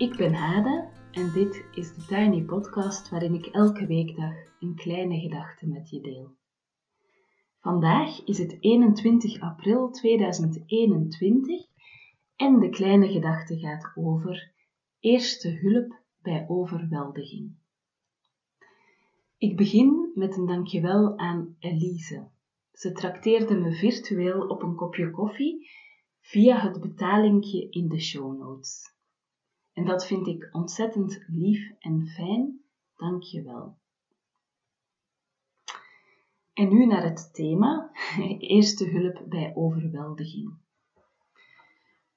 Ik ben Hade en dit is de Tiny Podcast waarin ik elke weekdag een kleine gedachte met je deel. Vandaag is het 21 april 2021 en de kleine gedachte gaat over eerste hulp bij overweldiging. Ik begin met een dankjewel aan Elise. Ze trakteerde me virtueel op een kopje koffie via het betalingje in de show notes. En dat vind ik ontzettend lief en fijn. Dank je wel. En nu naar het thema, eerste hulp bij overweldiging.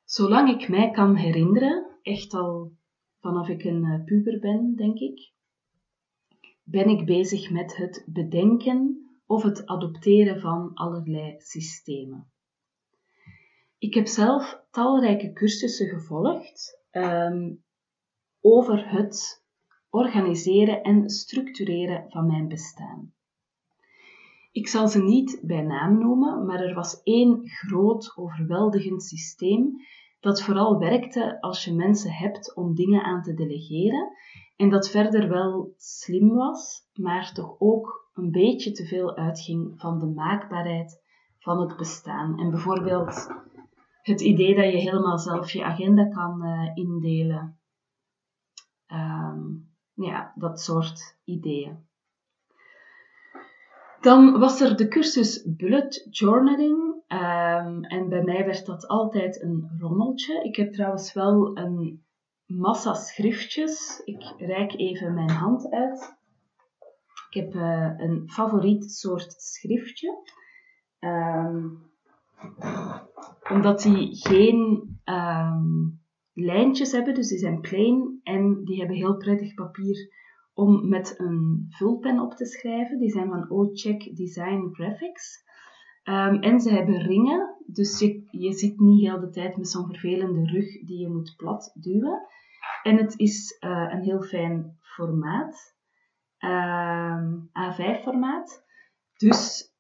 Zolang ik mij kan herinneren, echt al vanaf ik een eh, puber ben, denk ik, ben ik bezig met het bedenken of het adopteren van allerlei systemen. Ik heb zelf talrijke cursussen gevolgd um, over het organiseren en structureren van mijn bestaan. Ik zal ze niet bij naam noemen, maar er was één groot overweldigend systeem dat vooral werkte als je mensen hebt om dingen aan te delegeren en dat verder wel slim was, maar toch ook een beetje te veel uitging van de maakbaarheid van het bestaan. En bijvoorbeeld het idee dat je helemaal zelf je agenda kan uh, indelen. Um, ja, dat soort ideeën. Dan was er de cursus Bullet Journaling. Um, en bij mij werd dat altijd een rommeltje. Ik heb trouwens wel een massa schriftjes. Ik reik even mijn hand uit. Ik heb uh, een favoriet soort schriftje. Um, omdat die geen um, lijntjes hebben, dus die zijn plain en die hebben heel prettig papier om met een vulpen op te schrijven. Die zijn van O-Check Design Graphics. Um, en ze hebben ringen, dus je, je zit niet heel de tijd met zo'n vervelende rug die je moet plat duwen. En het is uh, een heel fijn formaat, um, A5 formaat. Dus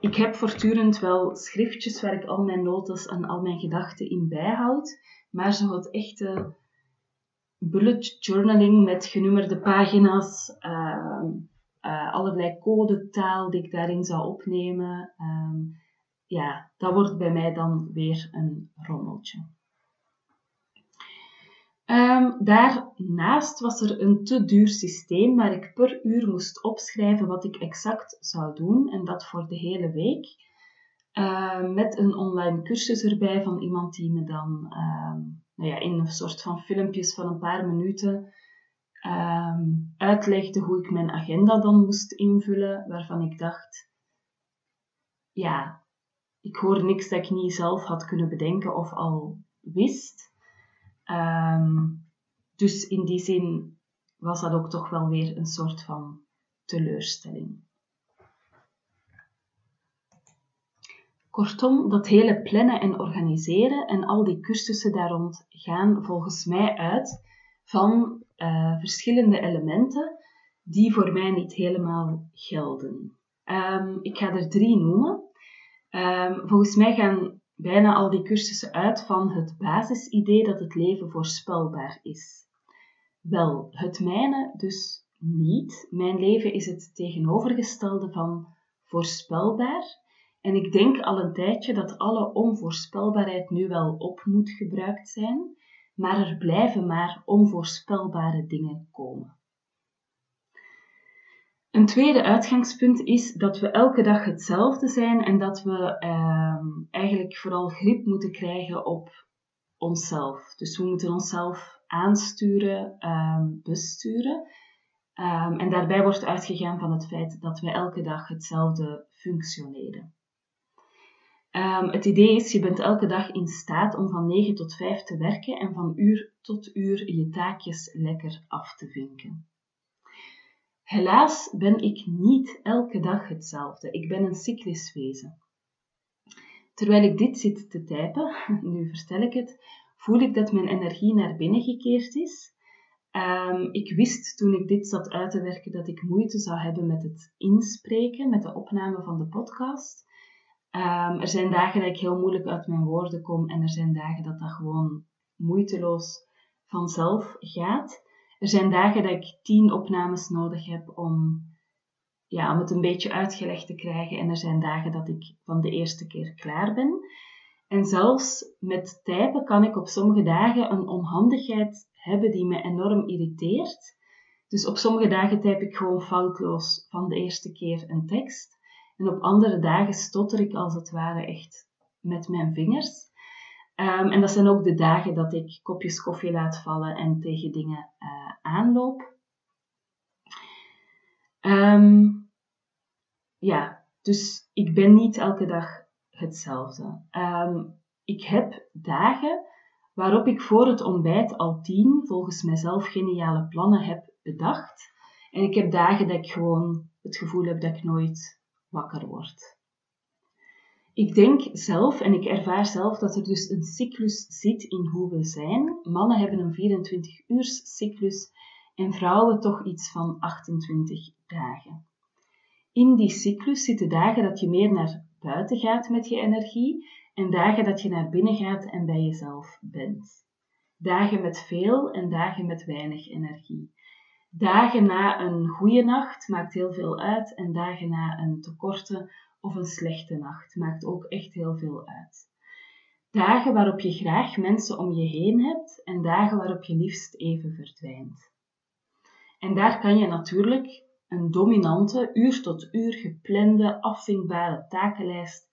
ik heb voortdurend wel schriftjes waar ik al mijn notas en al mijn gedachten in bijhoud, maar zo het echte bullet journaling met genummerde pagina's, uh, uh, allerlei codetaal die ik daarin zou opnemen, uh, ja, dat wordt bij mij dan weer een rommeltje. Um, daarnaast was er een te duur systeem waar ik per uur moest opschrijven wat ik exact zou doen en dat voor de hele week. Uh, met een online cursus erbij van iemand die me dan uh, nou ja, in een soort van filmpjes van een paar minuten uitlegde hoe ik mijn agenda dan moest invullen, waarvan ik dacht, ja, ik hoor niks dat ik niet zelf had kunnen bedenken of al wist. Um, dus in die zin was dat ook toch wel weer een soort van teleurstelling. Kortom, dat hele plannen en organiseren en al die cursussen daar rond gaan volgens mij uit van uh, verschillende elementen die voor mij niet helemaal gelden. Um, ik ga er drie noemen. Um, volgens mij gaan bijna al die cursussen uit van het basisidee dat het leven voorspelbaar is. Wel, het mijne dus niet. Mijn leven is het tegenovergestelde van voorspelbaar. En ik denk al een tijdje dat alle onvoorspelbaarheid nu wel op moet gebruikt zijn, maar er blijven maar onvoorspelbare dingen komen. Een tweede uitgangspunt is dat we elke dag hetzelfde zijn en dat we ehm, eigenlijk vooral grip moeten krijgen op onszelf. Dus we moeten onszelf aansturen, ehm, besturen. Um, en daarbij wordt uitgegaan van het feit dat we elke dag hetzelfde functioneren. het idee is, je bent elke dag in staat om van 9 tot 5 te werken en van uur tot uur je taakjes lekker af te vinken. Helaas ben ik niet elke dag hetzelfde. Ik ben een cyclisch wezen. Terwijl ik dit zit te typen, nu vertel ik het, voel ik dat mijn energie naar binnen gekeerd is. Um, ik wist toen ik dit zat uit te werken dat ik moeite zou hebben met het inspreken, met de opname van de podcast. Um, er zijn dagen dat ik heel moeilijk uit mijn woorden kom en er zijn dagen dat dat gewoon moeiteloos vanzelf gaat. Er zijn dagen dat ik tien opnames nodig heb om, ja, om het een beetje uitgelegd te krijgen. En er zijn dagen dat ik van de eerste keer klaar ben. En zelfs met typen kan ik op sommige dagen een onhandigheid hebben die me enorm irriteert. Dus op sommige dagen typ ik gewoon foutloos van de eerste keer een tekst. En op andere dagen stotter ik als het ware echt met mijn vingers. Ehm, en dat zijn ook de dagen dat ik kopjes koffie laat vallen en tegen dingen uh, aanloop. Ehm, ja, dus ik ben niet elke dag hetzelfde. Ehm, ik heb dagen waarop ik voor het ontbijt al tien, volgens mijzelf, geniale plannen heb bedacht. En ik heb dagen dat ik gewoon het gevoel heb dat ik nooit wakker word. Ik denk zelf en ik ervaar zelf dat er dus een cyclus zit in hoe we zijn. Mannen hebben een 24 uurs cyclus en vrouwen toch iets van 28 dagen. In die cyclus zitten dagen dat je meer naar buiten gaat met je energie en dagen dat je naar binnen gaat en bij jezelf bent. Dagen met veel en dagen met weinig energie. Dagen na een goede nacht maakt heel veel uit en dagen na een tekorte of een slechte nacht maakt ook echt heel veel uit. Dagen waarop je graag mensen om je heen hebt en dagen waarop je liefst even verdwijnt. En daar kan je natuurlijk een dominante, uur tot uur geplande, afvinkbare takenlijst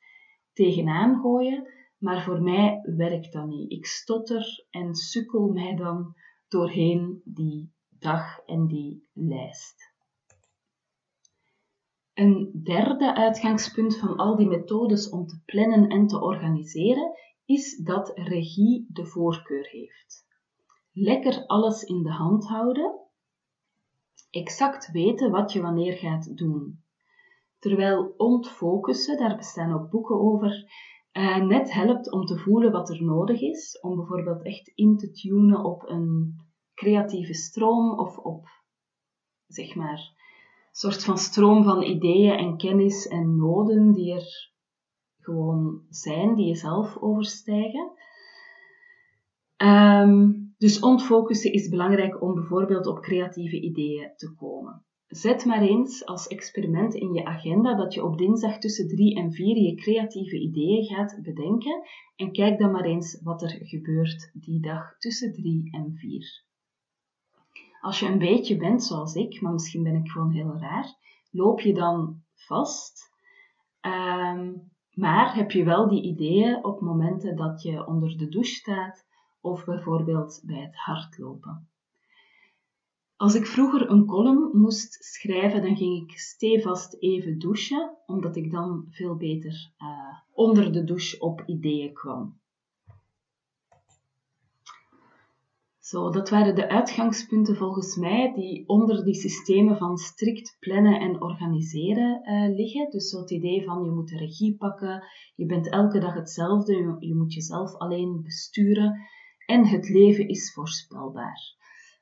tegenaan gooien, maar voor mij werkt dat niet. Ik stotter en sukkel mij dan doorheen die dag en die lijst. Een derde uitgangspunt van al die methodes om te plannen en te organiseren is dat regie de voorkeur heeft. Lekker alles in de hand houden, exact weten wat je wanneer gaat doen. Terwijl ontfocussen, daar bestaan ook boeken over, eh, net helpt om te voelen wat er nodig is, om bijvoorbeeld echt in te tunen op een creatieve stroom of op, zeg maar, soort van stroom van ideeën en kennis en noden die er gewoon zijn, die je zelf overstijgen. Ehm, dus ontfocussen is belangrijk om bijvoorbeeld op creatieve ideeën te komen. Zet maar eens als experiment in je agenda dat je op dinsdag tussen 3 en 4 je creatieve ideeën gaat bedenken en kijk dan maar eens wat er gebeurt die dag tussen 3 en 4. Als je een beetje bent zoals ik, maar misschien ben ik gewoon heel raar, loop je dan vast. Ehm, maar heb je wel die ideeën op momenten dat je onder de douche staat of bijvoorbeeld bij het hardlopen. Als ik vroeger een column moest schrijven, dan ging ik stevast even douchen, omdat ik dan veel beter uh, onder de douche op ideeën kwam. Zo, dat waren de uitgangspunten volgens mij die onder die systemen van strikt plannen en organiseren uh, liggen. Dus zo het idee van je moet de regie pakken, je bent elke dag hetzelfde, je, moet jezelf alleen besturen en het leven is voorspelbaar.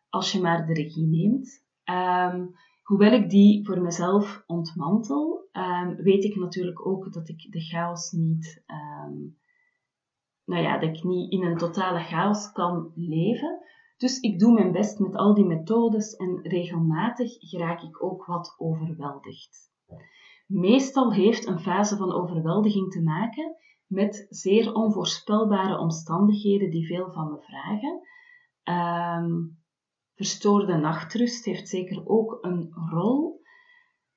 Als je maar de regie neemt. Um, hoewel ik die voor mezelf ontmantel, um, weet ik natuurlijk ook dat ik de chaos niet, um, nou ja, dat ik niet in een totale chaos kan leven. Dus ik doe mijn best met al die methodes en regelmatig raak ik ook wat overweldigd. Meestal heeft een fase van overweldiging te maken met zeer onvoorspelbare omstandigheden die veel van me vragen. Um, verstoorde nachtrust heeft zeker ook een rol.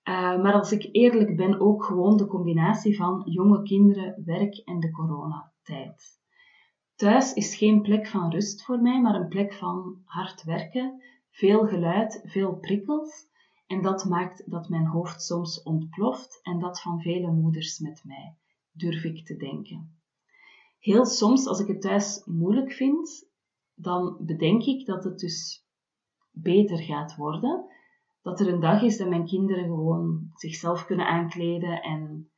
Uh, maar als ik eerlijk ben, ook gewoon de combinatie van jonge kinderen, werk en de coronatijd. Thuis is geen plek van rust voor mij, maar een plek van hard werken, veel geluid, veel prikkels. En dat maakt dat mijn hoofd soms ontploft en dat van vele moeders met mij, durf ik te denken. Heel soms, als ik het thuis moeilijk vind, dan bedenk ik dat het dus beter gaat worden. Dat er een dag is dat mijn kinderen gewoon zichzelf kunnen aankleden en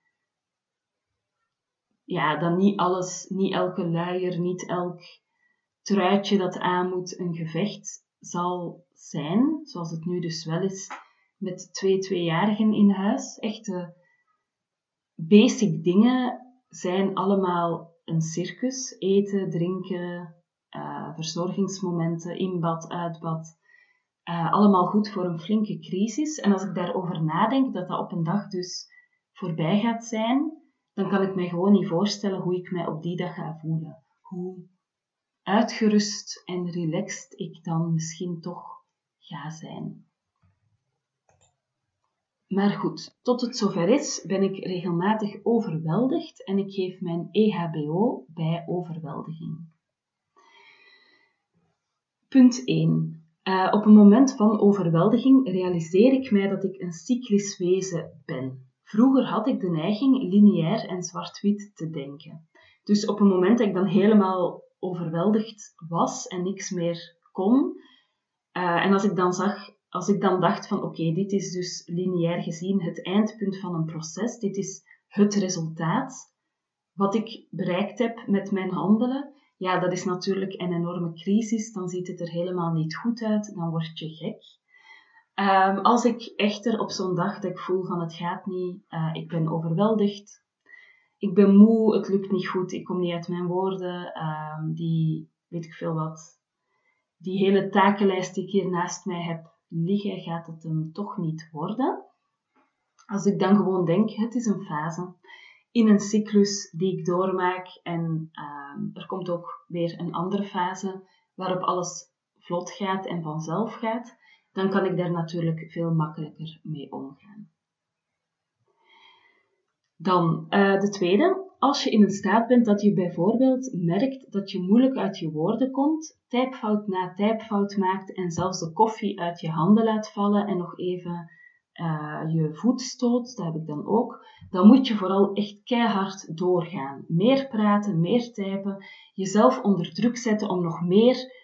ja, dan niet alles, niet elke luier, niet elk truitje dat aan moet een gevecht zal zijn, zoals het nu dus wel is met twee tweejarigen in huis. Echte basic dingen zijn allemaal een circus. Eten, drinken, uh, verzorgingsmomenten, inbad, uitbad. Uh, allemaal goed voor een flinke crisis. En als ik daarover nadenk, dat dat op een dag dus voorbij gaat zijn, dan kan ik mij gewoon niet voorstellen hoe ik mij op die dag ga voelen. Hoe uitgerust en relaxed ik dan misschien toch ga zijn. Maar goed, tot het zover is, ben ik regelmatig overweldigd en ik geef mijn EHBO bij overweldiging. Punt 1. Uh, eh, op een moment van overweldiging realiseer ik mij dat ik een cyclisch wezen ben. Vroeger had ik de neiging lineair en zwart-wit te denken. Dus op een moment dat ik dan helemaal overweldigd was en niks meer kon, uh, en als ik dan zag als ik dan dacht van oké, dit is dus lineair gezien het eindpunt van een proces, dit is het resultaat wat ik bereikt heb met mijn handelen, ja, dat is natuurlijk een enorme crisis, dan ziet het er helemaal niet goed uit, dan word je gek. Um, als ik echter op zo'n dag dat ik voel van het gaat niet, uh, ik ben overweldigd, ik ben moe, het lukt niet goed, ik kom niet uit mijn woorden, um, die, weet ik veel wat, die hele takenlijst die ik hier naast mij heb, liggen gaat het hem toch niet worden. Als ik dan gewoon denk, het is een fase in een cyclus die ik doormaak en uh, er komt ook weer een andere fase waarop alles vlot gaat en vanzelf gaat, dan kan ik daar natuurlijk veel makkelijker mee omgaan. Dan uh, de tweede, als je in een staat bent dat je bijvoorbeeld merkt dat je moeilijk uit je woorden komt, typfout na typfout maakt en zelfs de koffie uit je handen laat vallen en nog even uh, je voet stoot, dat heb ik dan ook, dan moet je vooral echt keihard doorgaan. Meer praten, meer typen, jezelf onder druk zetten om nog meer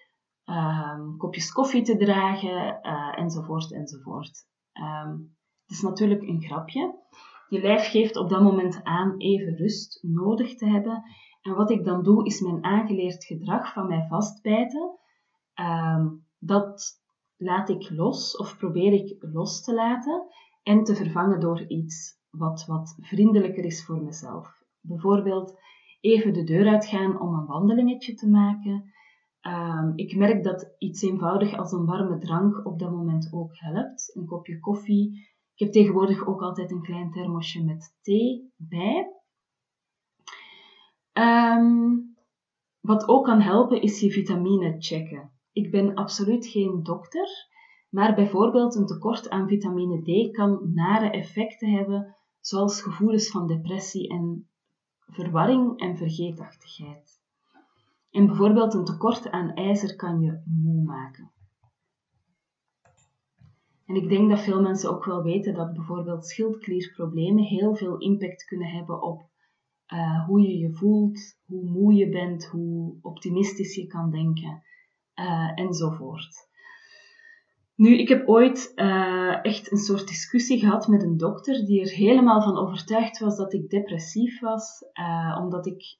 uh, kopjes koffie te dragen, uh, enzovoort, enzovoort. Um, het is natuurlijk een grapje. Je lijf geeft op dat moment aan even rust nodig te hebben. En wat ik dan doe, is mijn aangeleerd gedrag van mij vastbijten. Ehm, dat laat ik los of probeer ik los te laten en te vervangen door iets wat, wat vriendelijker is voor mezelf. Bijvoorbeeld even de deur uitgaan om een wandelingetje te maken. Ehm, ik merk dat iets eenvoudig als een warme drank op dat moment ook helpt. Een kopje koffie, ik heb tegenwoordig ook altijd een klein thermosje met thee bij. Ehm, wat ook kan helpen is je vitamine checken. Ik ben absoluut geen dokter, maar bijvoorbeeld een tekort aan vitamine D kan nare effecten hebben, zoals gevoelens van depressie en verwarring en vergeetachtigheid. En bijvoorbeeld een tekort aan ijzer kan je moe maken. En ik denk dat veel mensen ook wel weten dat bijvoorbeeld schildklierproblemen heel veel impact kunnen hebben op uh, hoe je je voelt, hoe moe je bent, hoe optimistisch je kan denken uh, enzovoort. Nu, ik heb ooit uh, echt een soort discussie gehad met een dokter die er helemaal van overtuigd was dat ik depressief was, omdat ik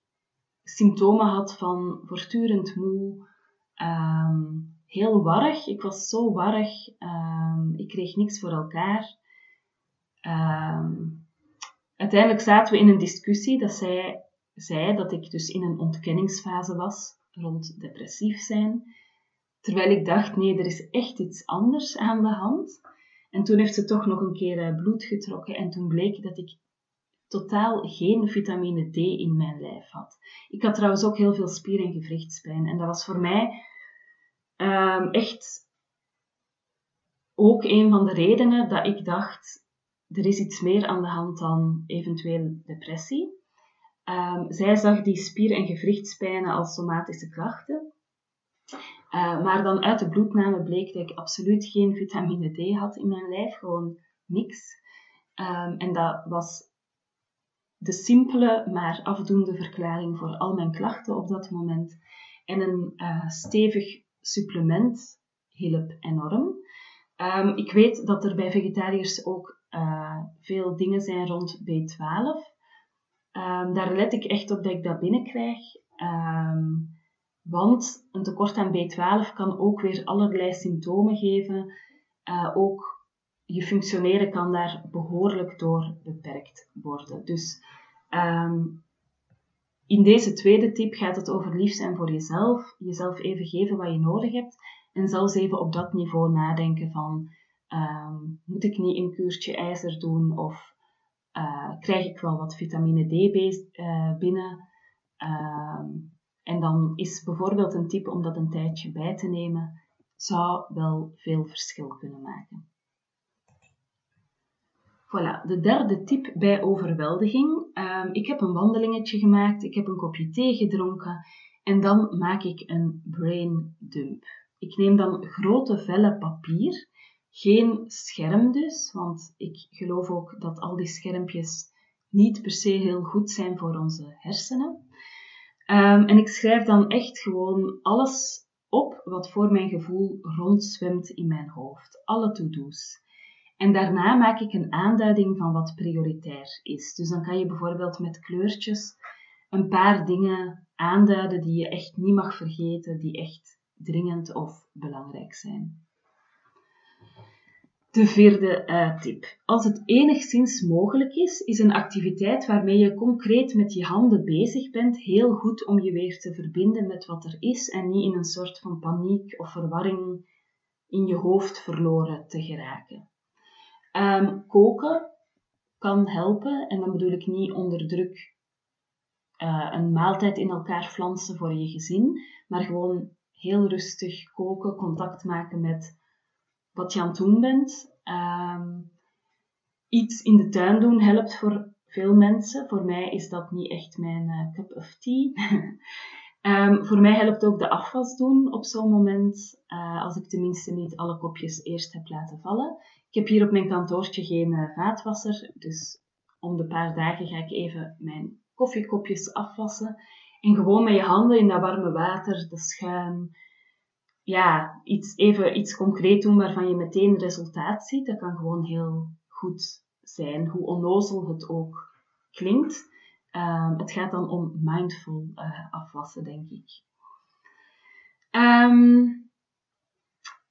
symptomen had van voortdurend moe, um, heel warrig. Ik was zo warrig. Um, ik kreeg niks voor elkaar. Um, uiteindelijk zaten we in een discussie dat zij zei dat ik dus in een ontkenningsfase was rond depressief zijn. Terwijl ik dacht, nee, er is echt iets anders aan de hand. En toen heeft ze toch nog een keer eh, bloed getrokken en toen bleek dat ik totaal geen vitamine D in mijn lijf had. Ik had trouwens ook heel veel spier- en gewrichtspijn en dat was voor mij Um, echt ook een van de redenen dat ik dacht, er is iets meer aan de hand dan eventueel depressie. Um, zij zag die spier- en gewrichtspijnen als somatische klachten. Uh, maar dan uit de bloedname bleek dat ik absoluut geen vitamine D had in mijn lijf, gewoon niks. Um, en dat was de simpele, maar afdoende verklaring voor al mijn klachten op dat moment. En een uh, stevig supplement hielp enorm. Um, ik weet dat er bij vegetariërs ook uh, veel dingen zijn rond B12. Um, ehm, daar let ik echt op dat ik dat binnenkrijg. Um, want een tekort aan B12 kan ook weer allerlei symptomen geven. Uh, ook je functioneren kan daar behoorlijk door beperkt worden. Dus in deze tweede tip gaat het over lief zijn voor jezelf, jezelf even geven wat je nodig hebt en zelfs even op dat niveau nadenken van ehm, moet ik niet een kuurtje ijzer doen of uh, krijg ik wel wat vitamine D uh, binnen. Ehm, en dan is bijvoorbeeld een tip om dat een tijdje bij te nemen, zou wel veel verschil kunnen maken. Voilà, de derde tip bij overweldiging. Um, ik heb een wandelingetje gemaakt, ik heb een kopje thee gedronken en dan maak ik een brain dump. Ik neem dan grote vellen papier, geen scherm dus, want ik geloof ook dat al die schermpjes niet per se heel goed zijn voor onze hersenen. Um, en ik schrijf dan echt gewoon alles op wat voor mijn gevoel rondzwemt in mijn hoofd. Alle to-do's. En daarna maak ik een aanduiding van wat prioritair is. Dus dan kan je bijvoorbeeld met kleurtjes een paar dingen aanduiden die je echt niet mag vergeten, die echt dringend of belangrijk zijn. De vierde uh, tip. Als het enigszins mogelijk is, is een activiteit waarmee je concreet met je handen bezig bent heel goed om je weer te verbinden met wat er is en niet in een soort van paniek of verwarring in je hoofd verloren te geraken. Um, koken kan helpen en dan bedoel ik niet onder druk uh, een maaltijd in elkaar flansen voor je gezin, maar gewoon heel rustig koken, contact maken met wat je aan het doen bent. Um, iets in de tuin doen helpt voor veel mensen. Voor mij is dat niet echt mijn uh, cup of tea. um, voor mij helpt ook de afwas doen op zo'n moment, uh, als ik tenminste niet alle kopjes eerst heb laten vallen. Ik heb hier op mijn kantoortje geen uh, vaatwasser, dus om de paar dagen ga ik even mijn koffiekopjes afwassen. En gewoon met je handen in dat warme water, de schuim, ja, iets, even iets concreet doen waarvan je meteen resultaat ziet. Dat kan gewoon heel goed zijn, hoe onnozel het ook klinkt. Um, het gaat dan om mindful uh, afwassen, denk ik. Um,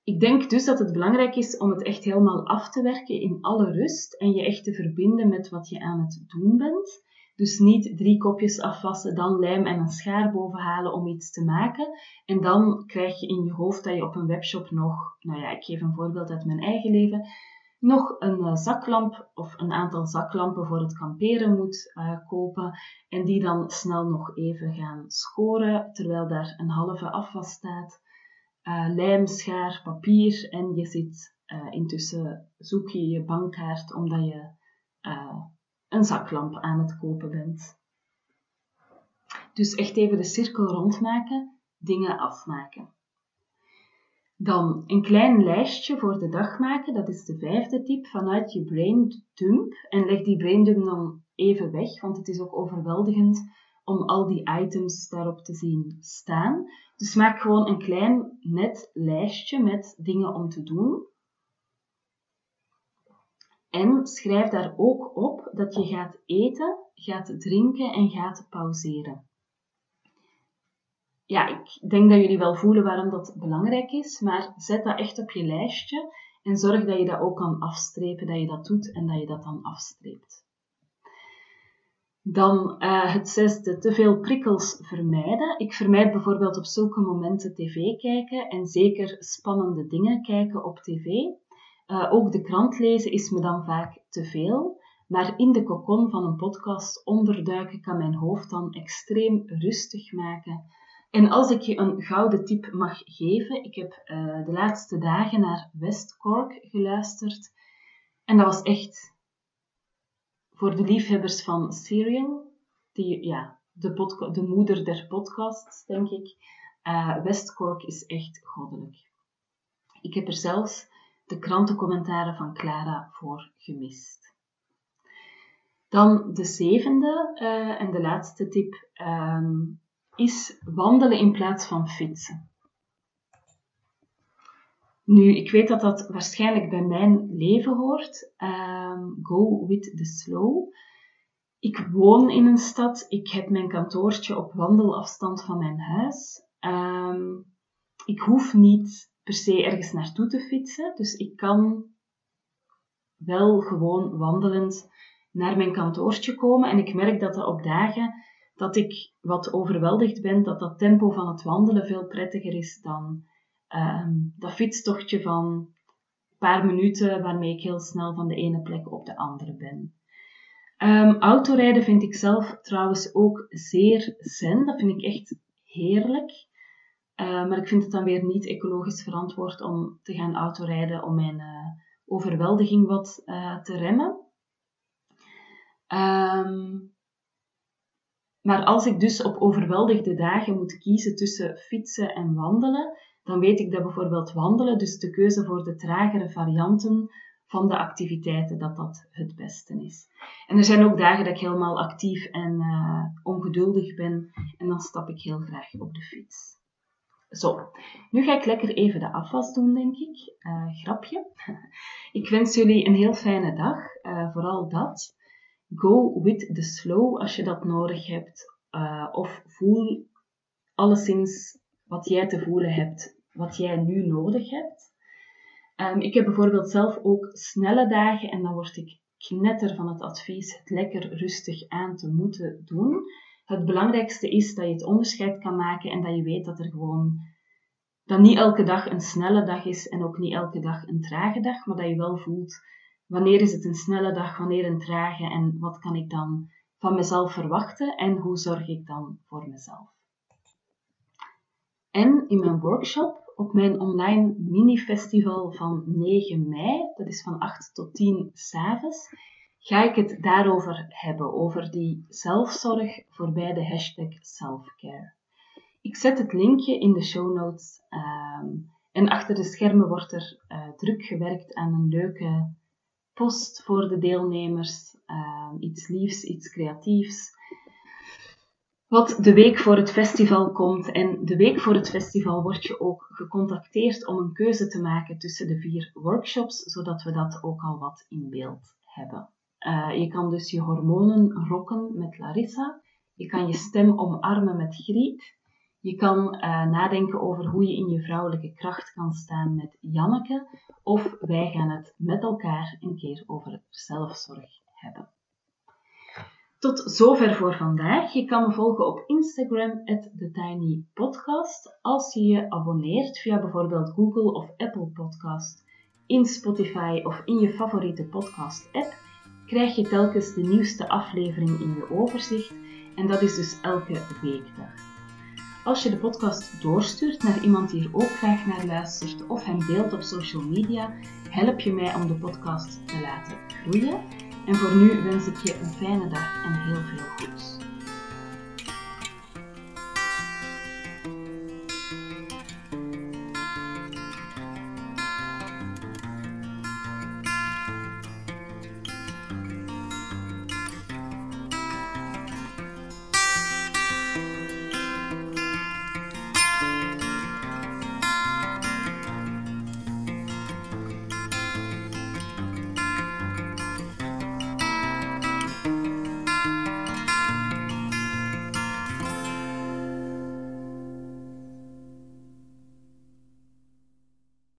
ik denk dus dat het belangrijk is om het echt helemaal af te werken in alle rust en je echt te verbinden met wat je aan het doen bent. Dus niet drie kopjes afwassen, dan lijm en een schaar bovenhalen om iets te maken. En dan krijg je in je hoofd dat je op een webshop nog, nou ja, ik geef een voorbeeld uit mijn eigen leven, nog een uh, zaklamp of een aantal zaklampen voor het kamperen moet uh, kopen. En die dan snel nog even gaan scoren, terwijl daar een halve afwas staat. Uh, lijm, schaar, papier en je zit intussen zoek je je bankkaart omdat je een zaklamp aan het kopen bent. Dus echt even de cirkel rondmaken, dingen afmaken. Dan een klein lijstje voor de dag maken, dat is de vijfde tip, vanuit je brain dump. En leg die brain dump dan even weg, want het is ook overweldigend om al die items daarop te zien staan. Dus maak gewoon een klein net lijstje met dingen om te doen. En schrijf daar ook op dat je gaat eten, gaat drinken en gaat pauzeren. Ja, ik denk dat jullie wel voelen waarom dat belangrijk is, maar zet dat echt op je lijstje en zorg dat je dat ook kan afstrepen, dat je dat doet en dat je dat dan afstreept. Dan uh, het zesde, te veel prikkels vermijden. Ik vermijd bijvoorbeeld op zulke momenten tv kijken en zeker spannende dingen kijken op tv. Uh, ook de krant lezen is me dan vaak te veel, maar in de kokon van een podcast onderduiken kan mijn hoofd dan extreem rustig maken. En als ik je een gouden tip mag geven, ik heb uh, de laatste dagen naar West Cork geluisterd en dat was echt voor de liefhebbers van Serial, die, ja, de, de moeder der podcasts, denk ik. Uh, is echt goddelijk. Ik heb er zelfs de krantencommentaren van Clara voor gemist. Dan de zevende uh, en de laatste tip um, is wandelen in plaats van fietsen. Nu, ik weet dat dat waarschijnlijk bij mijn leven hoort. Um, go with the slow. Ik woon in een stad. Ik heb mijn kantoortje op wandelafstand van mijn huis. Um, ik hoef niet per se ergens naartoe te fietsen. Dus ik kan wel gewoon wandelend naar mijn kantoortje komen. En ik merk dat dat op dagen dat ik wat overweldigd ben, dat dat tempo van het wandelen veel prettiger is dan ehm, dat fietstochtje van een paar minuten waarmee ik heel snel van de ene plek op de andere ben. Um, autorijden vind ik zelf trouwens ook zeer zen. Dat vind ik echt heerlijk. Uh, maar ik vind het dan weer niet ecologisch verantwoord om te gaan autorijden om mijn uh, overweldiging wat uh, te remmen. Maar als ik dus op overweldigde dagen moet kiezen tussen fietsen en wandelen, dan weet ik dat bijvoorbeeld wandelen, dus de keuze voor de tragere varianten van de activiteiten, dat dat het beste is. En er zijn ook dagen dat ik helemaal actief en uh, ongeduldig ben en dan stap ik heel graag op de fiets. Zo, nu ga ik lekker even de afwas doen, denk ik. Uh, grapje. ik wens jullie een heel fijne dag, uh, vooral dat. Go with the slow als je dat nodig hebt. Of voel alleszins wat jij te voelen hebt, wat jij nu nodig hebt. Um, ik heb bijvoorbeeld zelf ook snelle dagen en dan word ik knetter van het advies het lekker rustig aan te moeten doen. Het belangrijkste is dat je het onderscheid kan maken en dat je weet dat er gewoon dat niet elke dag een snelle dag is en ook niet elke dag een trage dag, maar dat je wel voelt wanneer is het een snelle dag, wanneer een trage en wat kan ik dan van mezelf verwachten en hoe zorg ik dan voor mezelf. En in mijn workshop op mijn online mini-festival van 9 mei, dat is van 8 tot 10 s'avonds, ga ik het daarover hebben, over die zelfzorg voorbij de hashtag selfcare. Ik zet het linkje in de show notes ehm, en achter de schermen wordt er uh, druk gewerkt aan een leuke post voor de deelnemers, ehm, iets liefs, iets creatiefs. Wat de week voor het festival komt. En de week voor het festival word je ook gecontacteerd om een keuze te maken tussen de vier workshops, zodat we dat ook al wat in beeld hebben. Uh, je kan dus je hormonen rokken met Larissa. Je kan je stem omarmen met Griet. Je kan uh, nadenken over hoe je in je vrouwelijke kracht kan staan met Janneke. Of wij gaan het met elkaar een keer over zelfzorg hebben. Tot zover voor vandaag. Je kan me volgen op Instagram, TheTinyPodcast. Als je je abonneert via bijvoorbeeld Google of Apple Podcast, in Spotify of in je favoriete podcast-app, krijg je telkens de nieuwste aflevering in je overzicht. En dat is dus elke weekdag. Als je de podcast doorstuurt naar iemand die er ook graag naar luistert of hem deelt op social media, help je mij om de podcast te laten groeien. En voor nu wens ik je een fijne dag en heel veel goeds.